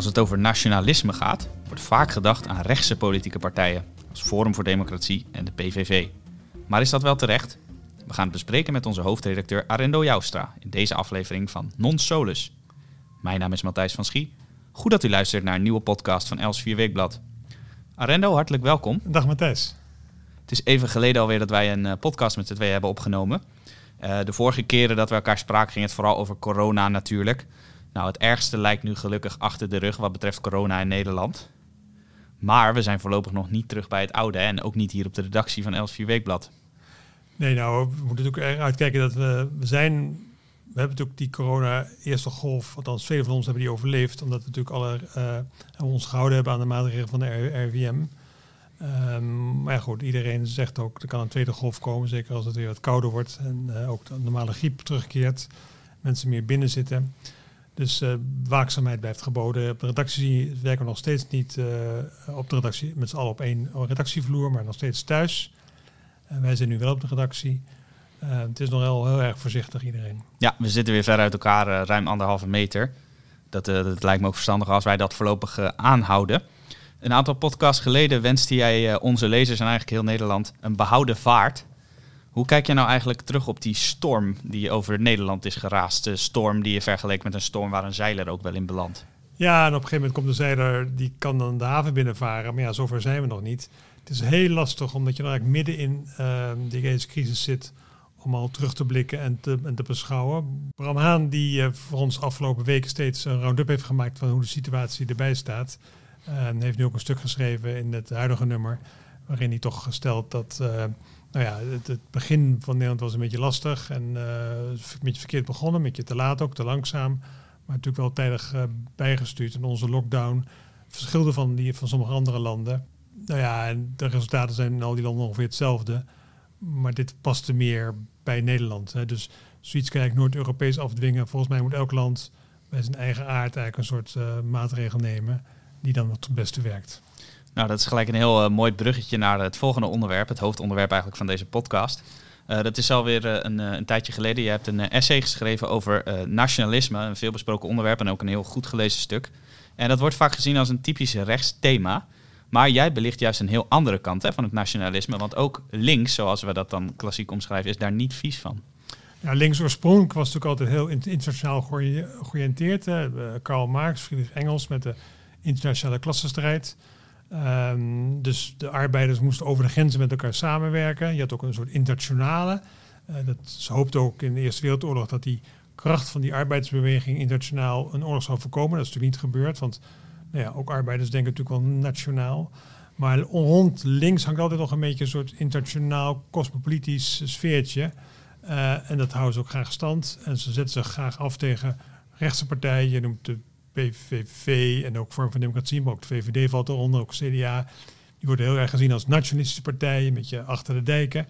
Als het over nationalisme gaat, wordt vaak gedacht aan rechtse politieke partijen, als Forum voor Democratie en de PVV. Maar is dat wel terecht? We gaan het bespreken met onze hoofdredacteur Arendo Joustra in deze aflevering van Non Solus. Mijn naam is Matthijs van Schie. Goed dat u luistert naar een nieuwe podcast van Els 4 Weekblad. Arendo, hartelijk welkom. Dag Matthijs. Het is even geleden alweer dat wij een eh, podcast met z'n tweeën hebben opgenomen. Uh, de vorige keren dat we elkaar spraken ging het vooral over corona natuurlijk. Nou, het ergste lijkt nu gelukkig achter de rug wat betreft corona in Nederland. Maar we zijn voorlopig nog niet terug bij het oude en ook niet hier op de redactie van Els 4 Weekblad. Nee, nou, we moeten ook uitkijken dat we, we zijn... We hebben natuurlijk die corona eerste golf, althans vele van ons hebben die overleefd, omdat we natuurlijk alle uh, ons gehouden hebben aan de maatregelen van de RIVM. Um, maar goed, iedereen zegt ook, er kan een tweede golf komen, zeker als het weer wat kouder wordt en uh, ook de normale griep terugkeert, mensen meer binnen zitten. Dus uh, waakzaamheid blijft geboden. Op de redactie werken we nog steeds niet uh, op de redactie met z'n allen op één redactievloer, maar nog steeds thuis. En wij zijn nu wel op de redactie. Uh, het is nog wel heel erg voorzichtig iedereen. Ja, we zitten weer ver uit elkaar, ruim anderhalve meter. Dat, dat, lijkt me ook verstandig als wij dat voorlopig aanhouden. Een aantal podcasts geleden wenste jij onze lezers en eigenlijk heel Nederland een behouden vaart. Hoe kijk je nou eigenlijk terug op die storm die over Nederland is geraast? De storm die je vergeleek met een storm waar een zeiler ook wel in belandt. Ja, en op een gegeven moment komt de zeiler, die kan dan de haven binnenvaren. Maar ja, zover zijn we nog niet. Het is heel lastig, omdat je dan eigenlijk midden in uh, deze crisis zit, om al terug te blikken en te, en te beschouwen. Bram Haan, die uh, voor ons afgelopen weken steeds een round-up heeft gemaakt van hoe de situatie erbij staat. Uh, heeft nu ook een stuk geschreven in het huidige nummer, waarin hij toch gesteld dat uh, nou ja, het, begin van Nederland was een beetje lastig en uh, een beetje verkeerd begonnen, een beetje te laat ook, te langzaam. Maar natuurlijk wel tijdig uh, bijgestuurd. En onze lockdown verschilde van die van sommige andere landen. Nou ja, en de resultaten zijn in al die landen ongeveer hetzelfde. Maar dit paste meer bij Nederland. Hè. Dus zoiets kan ik Noord-Europees afdwingen. Volgens mij moet elk land bij zijn eigen aard eigenlijk een soort uh, maatregel nemen die dan het beste werkt. Nou, dat is gelijk een heel uh, mooi bruggetje naar het volgende onderwerp, het hoofdonderwerp eigenlijk van deze podcast. Uh, dat is alweer uh, een, een, tijdje geleden. Je hebt een essay geschreven over nationalisme, een veelbesproken onderwerp en ook een heel goed gelezen stuk. En dat wordt vaak gezien als een typisch rechtsthema. Maar jij belicht juist een heel andere kant hè, van het nationalisme. Want ook links, zoals we dat dan klassiek omschrijven, is daar niet vies van. Ja, links oorspronkelijk was natuurlijk altijd heel internationaal georiënteerd. Karl Marx, Friedrich Engels met de internationale klassenstrijd. Um, dus de arbeiders moesten over de grenzen met elkaar samenwerken. Je had ook een soort internationale. Uh, dat, ze hoopten ook in de Eerste Wereldoorlog dat die kracht van die arbeidersbeweging internationaal een oorlog zou voorkomen. Dat is natuurlijk niet gebeurd, want nou ja, ook arbeiders denken natuurlijk wel nationaal. Maar rond links hangt altijd nog een beetje een soort internationaal cosmopolitisch sfeertje. Uh, en dat houden ze ook graag stand. En ze zetten zich graag af tegen rechtse partijen. Je noemt de PVV en ook Vorm van Democratie, maar ook de VVD valt eronder, ook CDA. Die worden heel erg gezien als nationalistische partijen, een beetje achter de dijken.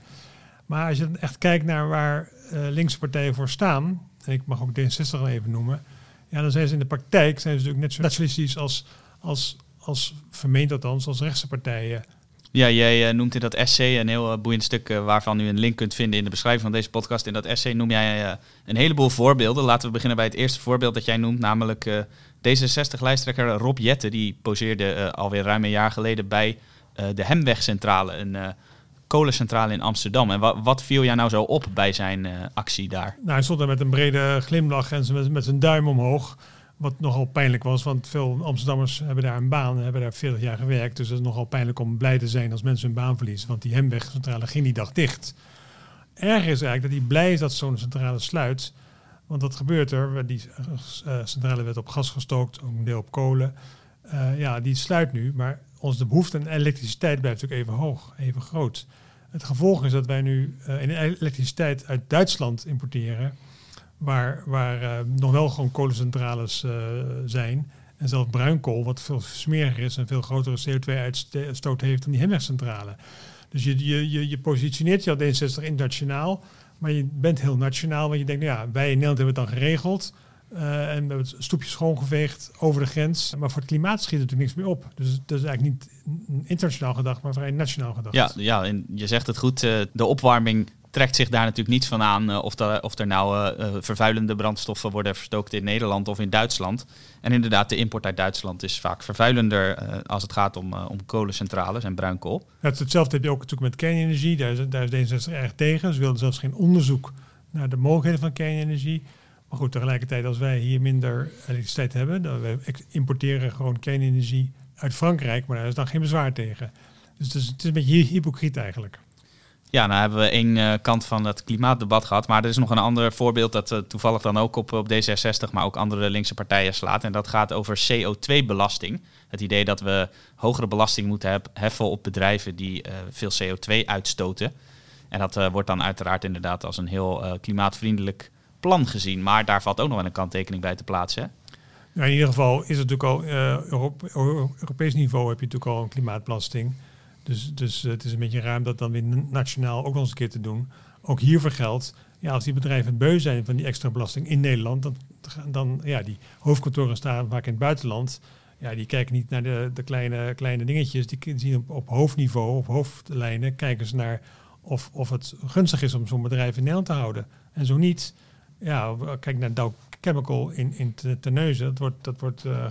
Maar als je dan echt kijkt naar waar uh, linkse partijen voor staan, en ik mag ook D66 al even noemen, ja, dan zijn ze in de praktijk zijn ze natuurlijk net zo nationalistisch als, als, als vermeend althans, als rechtse partijen. Ja, jij uh, noemt in dat essay een heel uh, boeiend stuk waarvan u een link kunt vinden in de beschrijving van deze podcast. In dat essay noem jij een heleboel voorbeelden. Laten we beginnen bij het eerste voorbeeld dat jij noemt, namelijk D66-lijsttrekker Rob Jette. Die poseerde alweer ruim een jaar geleden bij de Hemwegcentrale, een kolencentrale in Amsterdam. En wa wat viel jou nou zo op bij zijn actie daar? Nou, hij stond daar met een brede glimlach en met, met zijn duim omhoog. Wat nogal pijnlijk was, want veel Amsterdammers hebben daar een baan en hebben daar 40 jaar gewerkt. Dus het is nogal pijnlijk om blij te zijn als mensen hun baan verliezen. Want die Hemwegcentrale ging die dag dicht. Erg is eigenlijk dat hij blij is dat zo'n centrale sluit. Want wat gebeurt er? Die uh, centrale werd op gas gestookt, ook een deel op kolen. Uh, ja, die sluit nu, maar onze behoefte aan elektriciteit blijft natuurlijk even hoog, even groot. Het gevolg is dat wij nu elektriciteit uit Duitsland importeren waar, waar nog wel gewoon kolencentrales zijn. En zelfs bruinkool, wat veel smeriger is en veel grotere CO2-uitstoot heeft dan die Hemwegcentrale. Dus je, je, je, je positioneert je al D66 internationaal, maar je bent heel nationaal. Want je denkt, nou ja, wij in Nederland hebben het dan geregeld. Uh, en we hebben het stoepje schoongeveegd over de grens. Maar voor het klimaat schiet er natuurlijk niks meer op. Dus dat is eigenlijk niet internationaal gedacht, maar vrij nationaal gedacht. Ja, ja en je zegt het goed. Uh, de opwarming trekt zich daar natuurlijk niets van aan of, er, of er nou vervuilende brandstoffen worden verstookt in Nederland of in Duitsland. En inderdaad, de import uit Duitsland is vaak vervuilender als het gaat om, om kolencentrales en bruinkool. Ja, hetzelfde heb je ook natuurlijk met kernenergie. Daar is, daar is D66 erg tegen. Ze wilden zelfs geen onderzoek naar de mogelijkheden van kernenergie. Maar goed, tegelijkertijd als wij hier minder elektriciteit hebben, dan we importeren gewoon kernenergie uit Frankrijk, maar daar is dan geen bezwaar tegen. Dus het is een beetje hypocriet eigenlijk. Ja, nou hebben we één uh, kant van het klimaatdebat gehad. Maar er is nog een ander voorbeeld dat uh, toevallig dan ook op, op D66, maar ook andere linkse partijen slaat. En dat gaat over CO2-belasting. Het idee dat we hogere belasting moeten heffen op bedrijven die uh, veel CO2 uitstoten. En dat wordt dan uiteraard inderdaad als een heel klimaatvriendelijk plan gezien. Maar daar valt ook nog wel een kanttekening bij te plaatsen. In ieder geval is het natuurlijk al, op Europees niveau heb je natuurlijk al een klimaatbelasting. Dus, dus het is een beetje ruim dat dan weer nationaal ook nog eens een keer te doen. Ook hiervoor geldt, ja, als die bedrijven beu zijn van die extra belasting in Nederland, dan, dan ja, die hoofdkantoren staan vaak in het buitenland. Ja, die kijken niet naar de, de kleine, kleine dingetjes. Die zien op, hoofdniveau, op hoofdlijnen, kijken ze naar of, of het gunstig is om zo'n bedrijf in Nederland te houden. En zo niet, ja, kijk naar Dow Chemical in, in. Dat wordt, dat wordt uh,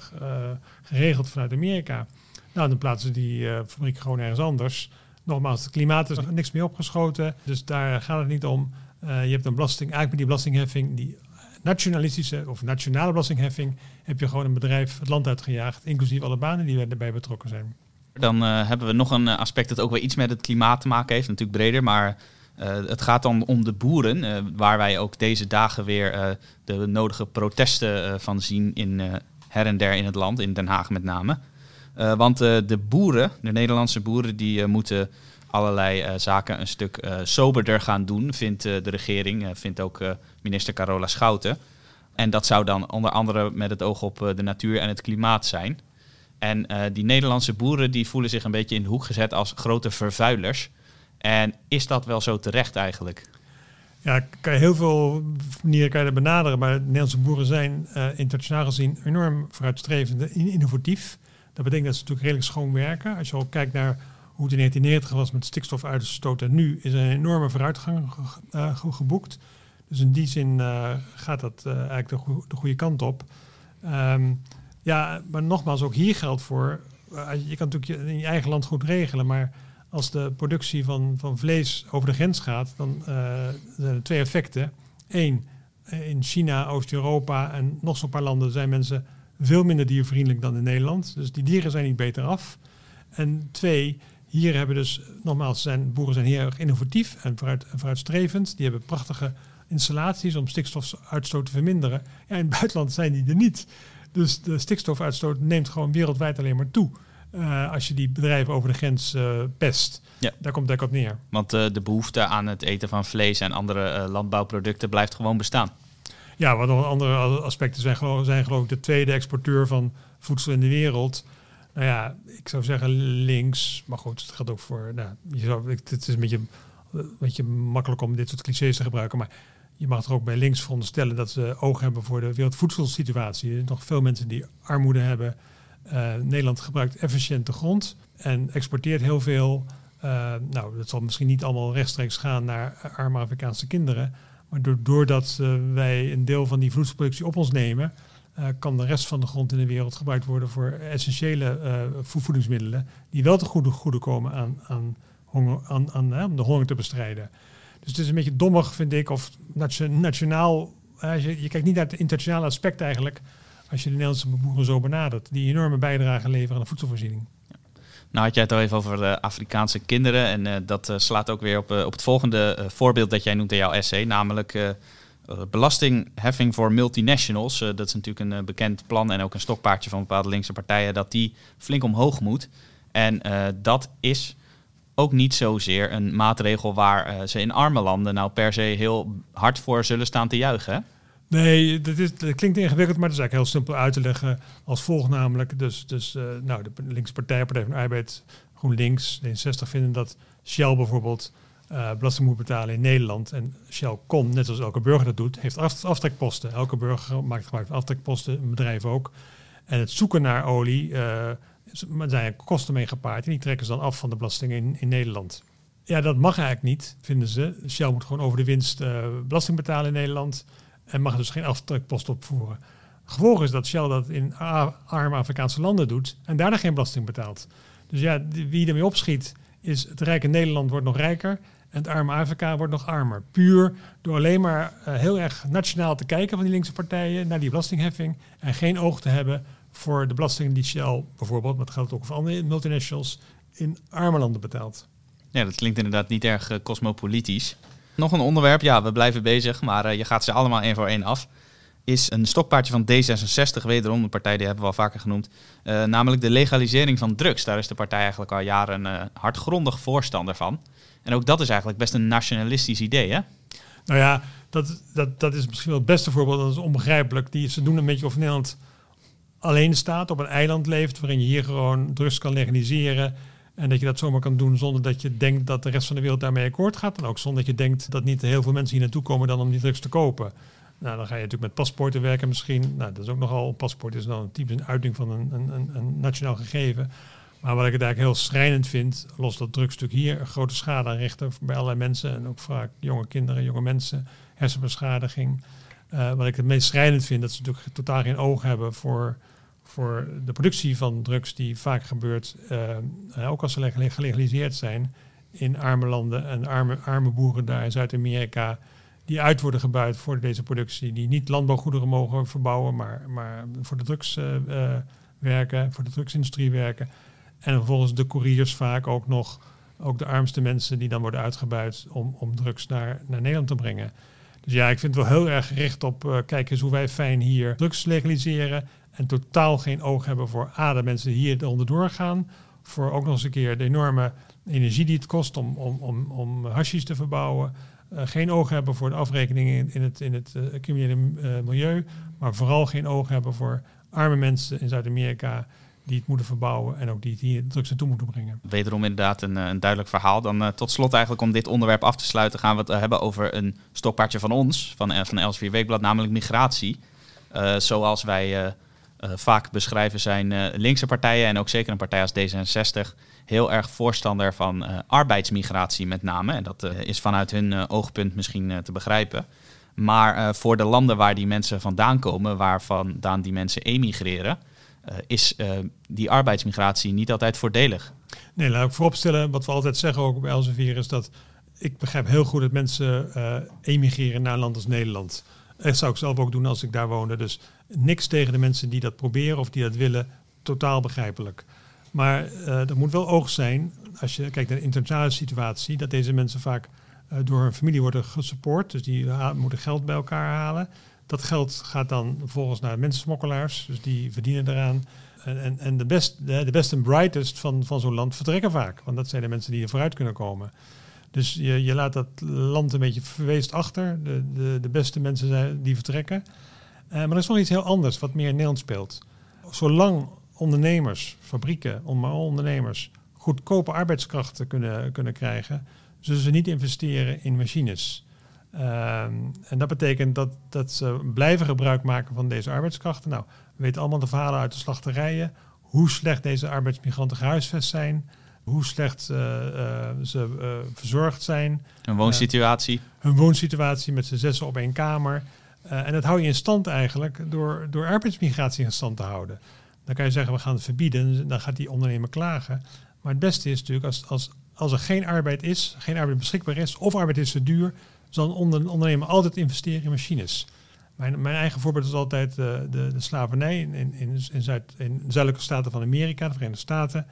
geregeld vanuit Amerika. Nou, dan plaatsen die uh, fabriek gewoon ergens anders. Nogmaals, het klimaat is nog niks meer opgeschoten. Dus daar gaat het niet om. je hebt een belasting, eigenlijk met die belastingheffing, die nationalistische of nationale belastingheffing, heb je gewoon een bedrijf het land uitgejaagd, inclusief alle banen die erbij betrokken zijn. Dan hebben we nog een aspect dat ook weer iets met het klimaat te maken heeft, natuurlijk breder, maar het gaat dan om de boeren, waar wij ook deze dagen weer de nodige protesten van zien in her en der in het land, in Den Haag met name. Want de boeren, de Nederlandse boeren, die moeten allerlei zaken een stuk soberder gaan doen, vindt de regering, vindt ook minister Carola Schouten. En dat zou dan onder andere met het oog op de natuur en het klimaat zijn. En die Nederlandse boeren die voelen zich een beetje in de hoek gezet als grote vervuilers. En is dat wel zo terecht eigenlijk? Ja, kan je heel veel manieren kan je dat benaderen. Maar de Nederlandse boeren zijn internationaal gezien enorm vooruitstrevend en innovatief. Dat betekent dat ze natuurlijk redelijk schoon werken. Als je ook kijkt naar hoe het in 1990 was met stikstofuitstoot en nu, is er een enorme vooruitgang uh, geboekt. Dus in die zin uh, gaat dat eigenlijk de, de, goede kant op. Um, ja, maar nogmaals, ook hier geldt voor. je kan natuurlijk in je eigen land goed regelen, maar als de productie van, van vlees over de grens gaat, dan zijn er twee effecten. Eén, in China, Oost-Europa en nog zo'n paar landen zijn mensen veel minder diervriendelijk dan in Nederland. Dus die dieren zijn niet beter af. En twee, hier hebben dus, nogmaals, zijn, boeren zijn heel erg innovatief en vooruit, vooruitstrevend. Die hebben prachtige installaties om stikstofuitstoot te verminderen. Ja, in het buitenland zijn die er niet. Dus de stikstofuitstoot neemt gewoon wereldwijd alleen maar toe. Uh, als je die bedrijven over de grens uh, pest. Ja. Daar komt het op neer. Want uh, de behoefte aan het eten van vlees en andere landbouwproducten blijft gewoon bestaan. Ja, wat nog andere aspecten zijn, geloof, zijn geloof ik de tweede exporteur van voedsel in de wereld. Nou ja, ik zou zeggen links, maar goed, het gaat ook voor. Nou, je zou, het is een beetje, een beetje makkelijk om dit soort clichés te gebruiken, maar je mag er ook bij links veronderstellen dat ze oog hebben voor de wereldvoedselsituatie. Er zijn nog veel mensen die armoede hebben, uh, Nederland gebruikt efficiënt de grond en exporteert heel veel. Uh, nou, dat zal misschien niet allemaal rechtstreeks gaan naar arme Afrikaanse kinderen. Maar doordat uh, wij een deel van die voedselproductie op ons nemen, kan de rest van de grond in de wereld gebruikt worden voor essentiële voedingsmiddelen. Die wel te goede, goede komen aan, aan, honger, aan, aan om de honger te bestrijden. Dus het is een beetje dommig, vind ik, of nationaal. je, je kijkt niet naar het internationale aspect eigenlijk als je de Nederlandse boeren zo benadert, die enorme bijdrage leveren aan de voedselvoorziening. Nou had jij het al even over de Afrikaanse kinderen en uh, dat uh, slaat ook weer op, uh, op het volgende voorbeeld dat jij noemt in jouw essay, namelijk belastingheffing voor multinationals. dat is natuurlijk een bekend plan en ook een stokpaardje van bepaalde linkse partijen, dat die flink omhoog moet. En dat is ook niet zozeer een maatregel waar ze in arme landen nou per se heel hard voor zullen staan te juichen. Hè? Nee, dat, is, klinkt ingewikkeld, maar dat is eigenlijk heel simpel uit te leggen als volgt namelijk. Dus, dus uh, nou, de linkse partij, Partij van de Arbeid, GroenLinks, D66 vinden dat Shell bijvoorbeeld uh, belasting moet betalen in Nederland. En Shell kon, net zoals elke burger dat doet, heeft aftrekposten. Elke burger maakt gebruik van aftrekposten, een bedrijf ook. En het zoeken naar olie, uh, zijn kosten mee gepaard. En die trekken ze dan af van de belasting in, in Nederland. Ja, dat mag eigenlijk niet, vinden ze. Shell moet gewoon over de winst belasting betalen in Nederland en mag dus geen aftrekpost opvoeren. Gevolg is dat Shell dat in arme Afrikaanse landen doet en daarna geen belasting betaalt. Dus ja, wie ermee opschiet is het rijke Nederland wordt nog rijker en het arme Afrika wordt nog armer. Puur door alleen maar uh, heel erg nationaal te kijken van die linkse partijen naar die belastingheffing en geen oog te hebben voor de belastingen die Shell bijvoorbeeld, maar dat geldt ook voor andere multinationals, in arme landen betaalt. Ja, dat klinkt inderdaad niet erg uh, cosmopolitisch. Nog een onderwerp, ja, we blijven bezig, maar uh, je gaat ze allemaal één voor één af. Is een stokpaardje van D66, wederom een partij die hebben we al vaker genoemd. Uh, namelijk de legalisering van drugs. Daar is de partij eigenlijk al jaren uh, hardgrondig voorstander van. En ook dat is eigenlijk best een nationalistisch idee, hè? Nou ja, dat, dat, dat is misschien wel het beste voorbeeld. Dat is onbegrijpelijk. Die, ze doen een beetje of Nederland alleen staat, op een eiland leeft, waarin je hier gewoon drugs kan legaliseren. En dat je dat zomaar kan doen zonder dat je denkt dat de rest van de wereld daarmee akkoord gaat. En ook zonder dat je denkt dat niet heel veel mensen hier naartoe komen dan om die drugs te kopen. Nou, dan ga je natuurlijk met paspoorten werken misschien. Nou, dat is ook nogal, een paspoort is dan een type een uiting van een, een, een, nationaal gegeven. Maar wat ik het eigenlijk heel schrijnend vind, los dat drugstuk hier grote schade aanrichten bij allerlei mensen. En ook vaak jonge kinderen, jonge mensen, hersenbeschadiging. Uh, wat ik het meest schrijnend vind, dat ze natuurlijk totaal geen oog hebben voor voor de productie van drugs die vaak gebeurt, uh, ook als ze gelegaliseerd zijn, in arme landen en arme, arme boeren daar in Zuid-Amerika, die uit worden gebuit voor deze productie, die niet landbouwgoederen mogen verbouwen, maar, maar voor de drugs uh, werken, voor de drugsindustrie werken. En vervolgens de couriers vaak ook nog, ook de armste mensen die dan worden uitgebuit om, om drugs naar, naar Nederland te brengen. Dus ja, ik vind het wel heel erg gericht op, uh, kijk eens hoe wij fijn hier drugs legaliseren en totaal geen oog hebben voor A, de mensen die hier onderdoor gaan. Voor ook nog eens een keer de enorme energie die het kost om, om, om, om te verbouwen. Uh, geen oog hebben voor de afrekeningen in, in het, in het uh, criminele uh, milieu. Maar vooral geen oog hebben voor arme mensen in Zuid-Amerika die het moeten verbouwen en ook die het hier drugs naartoe moeten brengen. Wederom inderdaad een, een duidelijk verhaal. Dan tot slot eigenlijk om dit onderwerp af te sluiten gaan we het hebben over een stokpaardje van ons, van, van Elsevier Weekblad, namelijk migratie. zoals wij vaak beschrijven zijn uh, linkse partijen en ook zeker een partij als D66 heel erg voorstander van uh, arbeidsmigratie met name. En dat is vanuit hun oogpunt misschien te begrijpen. Maar voor de landen waar die mensen vandaan komen, waar vandaan die mensen emigreren, is die arbeidsmigratie niet altijd voordelig. Nee, laat ik vooropstellen, wat we altijd zeggen ook bij Elsevier, is dat ik begrijp heel goed dat mensen emigreren naar een land als Nederland. Dat zou ik zelf ook doen als ik daar woonde. Dus niks tegen de mensen die dat proberen of die dat willen. Totaal begrijpelijk. Maar uh, er moet wel oog zijn, als je kijkt naar de internationale situatie, dat deze mensen vaak uh, door hun familie worden gesupport. Dus die moeten geld bij elkaar halen. Dat geld gaat dan vervolgens naar mensensmokkelaars, dus die verdienen eraan. En, en, de, best, de best en brightest van, van zo'n land vertrekken vaak. Want dat zijn de mensen die er vooruit kunnen komen. Dus je, je laat dat land een beetje verweest achter. De, de, de beste mensen zijn, die vertrekken. Uh, maar er is nog iets heel anders wat meer in Nederland speelt. Zolang ondernemers, fabrieken, ondernemers goedkope arbeidskrachten kunnen, kunnen krijgen, zullen ze niet investeren in machines. Ehm, en dat betekent dat, dat ze blijven gebruik maken van deze arbeidskrachten. Nou, we weten allemaal de verhalen uit de slachterijen, hoe slecht deze arbeidsmigranten gehuisvest zijn, hoe slecht uh, uh, ze verzorgd zijn. Hun woonsituatie. hun woonsituatie met z'n zessen op één kamer. En dat hou je in stand eigenlijk door, door arbeidsmigratie in stand te houden. Dan kan je zeggen, we gaan het verbieden, dan gaat die ondernemer klagen. Maar het beste is natuurlijk, als, als, als er geen arbeid is, geen arbeid beschikbaar is, of arbeid is te duur, zal een ondernemer altijd investeren in machines. Mijn, mijn eigen voorbeeld is altijd de, de, de slavernij in, in, in, Zuid, in zuidelijke staten van Amerika, de Verenigde Staten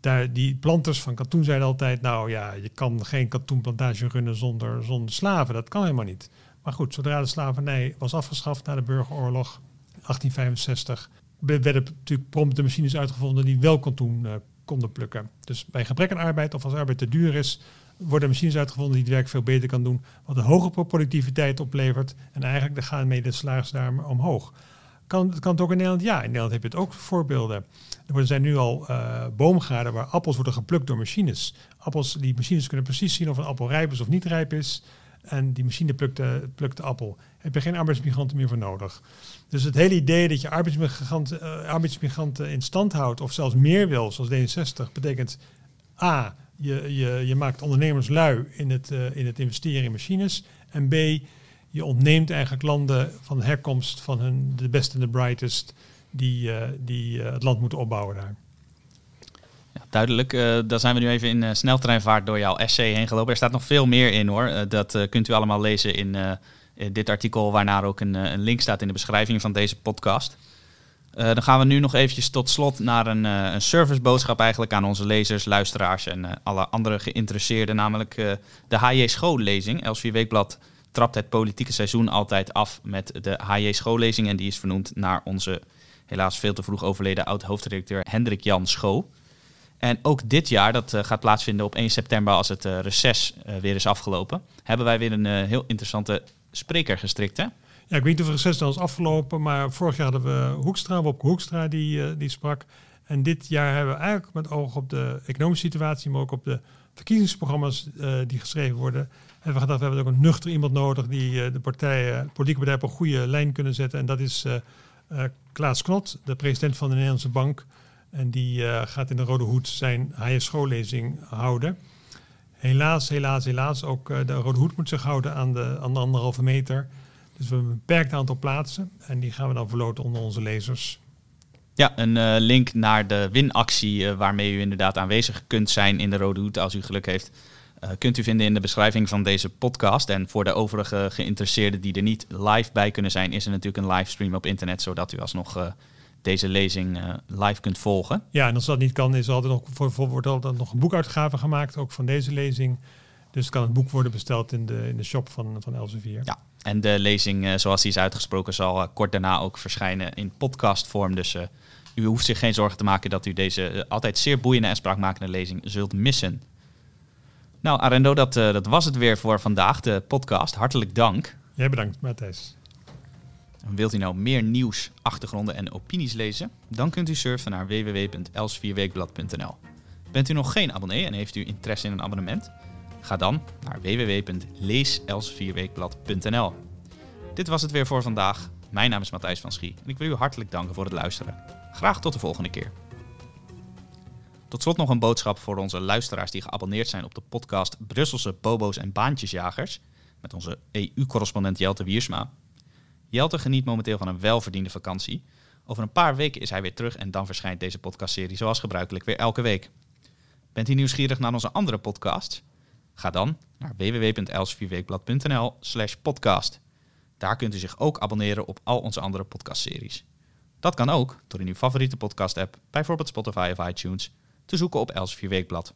daar, die planters van katoen zeiden altijd, nou ja, je kan geen katoenplantage runnen zonder, zonder slaven. Dat kan helemaal niet. Maar goed, zodra de slavernij was afgeschaft na de burgeroorlog 1865, werden natuurlijk prompt de machines uitgevonden die wel uh, konden plukken. Dus bij gebrek aan arbeid of als arbeid te duur is, worden machines uitgevonden die het werk veel beter kan doen, wat een hogere productiviteit oplevert. En eigenlijk dan gaan mee de daar omhoog. Kan, kan het ook in Nederland? Ja, in Nederland heb je het ook voorbeelden. Er zijn nu al uh, boomgaarden waar appels worden geplukt door machines. Appels, die machines kunnen precies zien of een appel rijp is of niet rijp is. En die machine plukt de, plukt de appel. Heb je geen arbeidsmigranten meer voor nodig. Dus het hele idee dat je arbeidsmigranten, uh, arbeidsmigranten in stand houdt, of zelfs meer wil, zoals D66, betekent A. je, je, je maakt ondernemers lui in het, uh, in het investeren in machines. En B, je ontneemt eigenlijk landen van herkomst van hun, de beste en de brightest die, uh, die het land moeten opbouwen daar. Duidelijk. Uh, daar zijn we nu even in uh, sneltreinvaart door jouw essay heen gelopen. Er staat nog veel meer in hoor. Uh, dat kunt u allemaal lezen in, dit artikel, waarnaar ook een, een, link staat in de beschrijving van deze podcast. dan gaan we nu nog eventjes tot slot naar een, een serviceboodschap eigenlijk aan onze lezers, luisteraars en alle andere geïnteresseerden. Namelijk de HJ schoollezing. Elsevier Weekblad trapt het politieke seizoen altijd af met de HJ schoollezing. En die is vernoemd naar onze helaas veel te vroeg overleden oud-hoofdredacteur Hendrik Jan Schoo. En ook dit jaar, dat uh, gaat plaatsvinden op 1 september als het uh, reces uh, weer is afgelopen, hebben wij weer een heel interessante spreker gestrikt. Hè? Ja, ik weet niet of het reces dan is afgelopen, maar vorig jaar hadden we Hoekstra, Bob Hoekstra, die, die sprak. En dit jaar hebben we eigenlijk met oog op de economische situatie, maar ook op de verkiezingsprogramma's die geschreven worden, hebben we gedacht, we hebben ook een nuchter iemand nodig die de, partijen, de politieke partijen op een goede lijn kunnen zetten. En dat is Klaas Knot, de president van de Nederlandse Bank. En die uh, gaat in de Rode Hoed zijn HS schoollezing houden. Helaas, helaas, helaas. Ook uh, de Rode Hoed moet zich houden aan de, aan de anderhalve meter. Dus we hebben een beperkt aantal plaatsen. En die gaan we dan verloten onder onze lezers. Ja, een uh, link naar de winactie waarmee u inderdaad aanwezig kunt zijn in de Rode Hoed als u geluk heeft. kunt u vinden in de beschrijving van deze podcast. En voor de overige geïnteresseerden die er niet live bij kunnen zijn, is er natuurlijk een livestream op internet, zodat u alsnog deze lezing uh, live kunt volgen. Ja, en als dat niet kan, is er altijd nog, voor, voor, wordt altijd nog een boekuitgave gemaakt, ook van deze lezing. Dus kan het boek worden besteld in de, in de shop van, van Elsevier. Ja, en de lezing uh, zoals die is uitgesproken zal uh, kort daarna ook verschijnen in podcastvorm. Dus u hoeft zich geen zorgen te maken dat u deze altijd zeer boeiende en spraakmakende lezing zult missen. Nou, Arendo, dat, dat was het weer voor vandaag, de podcast. Hartelijk dank. Jij bedankt, Matthijs. Wilt u nou meer nieuws, achtergronden en opinies lezen? Dan kunt u surfen naar www.elsvierweekblad.nl. Bent u nog geen abonnee en heeft u interesse in een abonnement? Ga dan naar www.leeselsvierweekblad.nl. Dit was het weer voor vandaag. Mijn naam is Matthijs van Schie en ik wil u hartelijk danken voor het luisteren. Graag tot de volgende keer. Tot slot nog een boodschap voor onze luisteraars die geabonneerd zijn op de podcast Brusselse Bobo's en Baantjesjagers met onze EU-correspondent Jelte Wiersma. Jelte geniet momenteel van een welverdiende vakantie. Over een paar weken is hij weer terug en dan verschijnt deze podcastserie zoals gebruikelijk weer elke week. Bent u nieuwsgierig naar onze andere podcasts? Ga dan naar www.elsvierweekblad.nl slash podcast. Daar kunt u zich ook abonneren op al onze andere podcastseries. Dat kan ook door in uw favoriete podcast-app, bijvoorbeeld Spotify of iTunes, te zoeken op Elsevier Weekblad.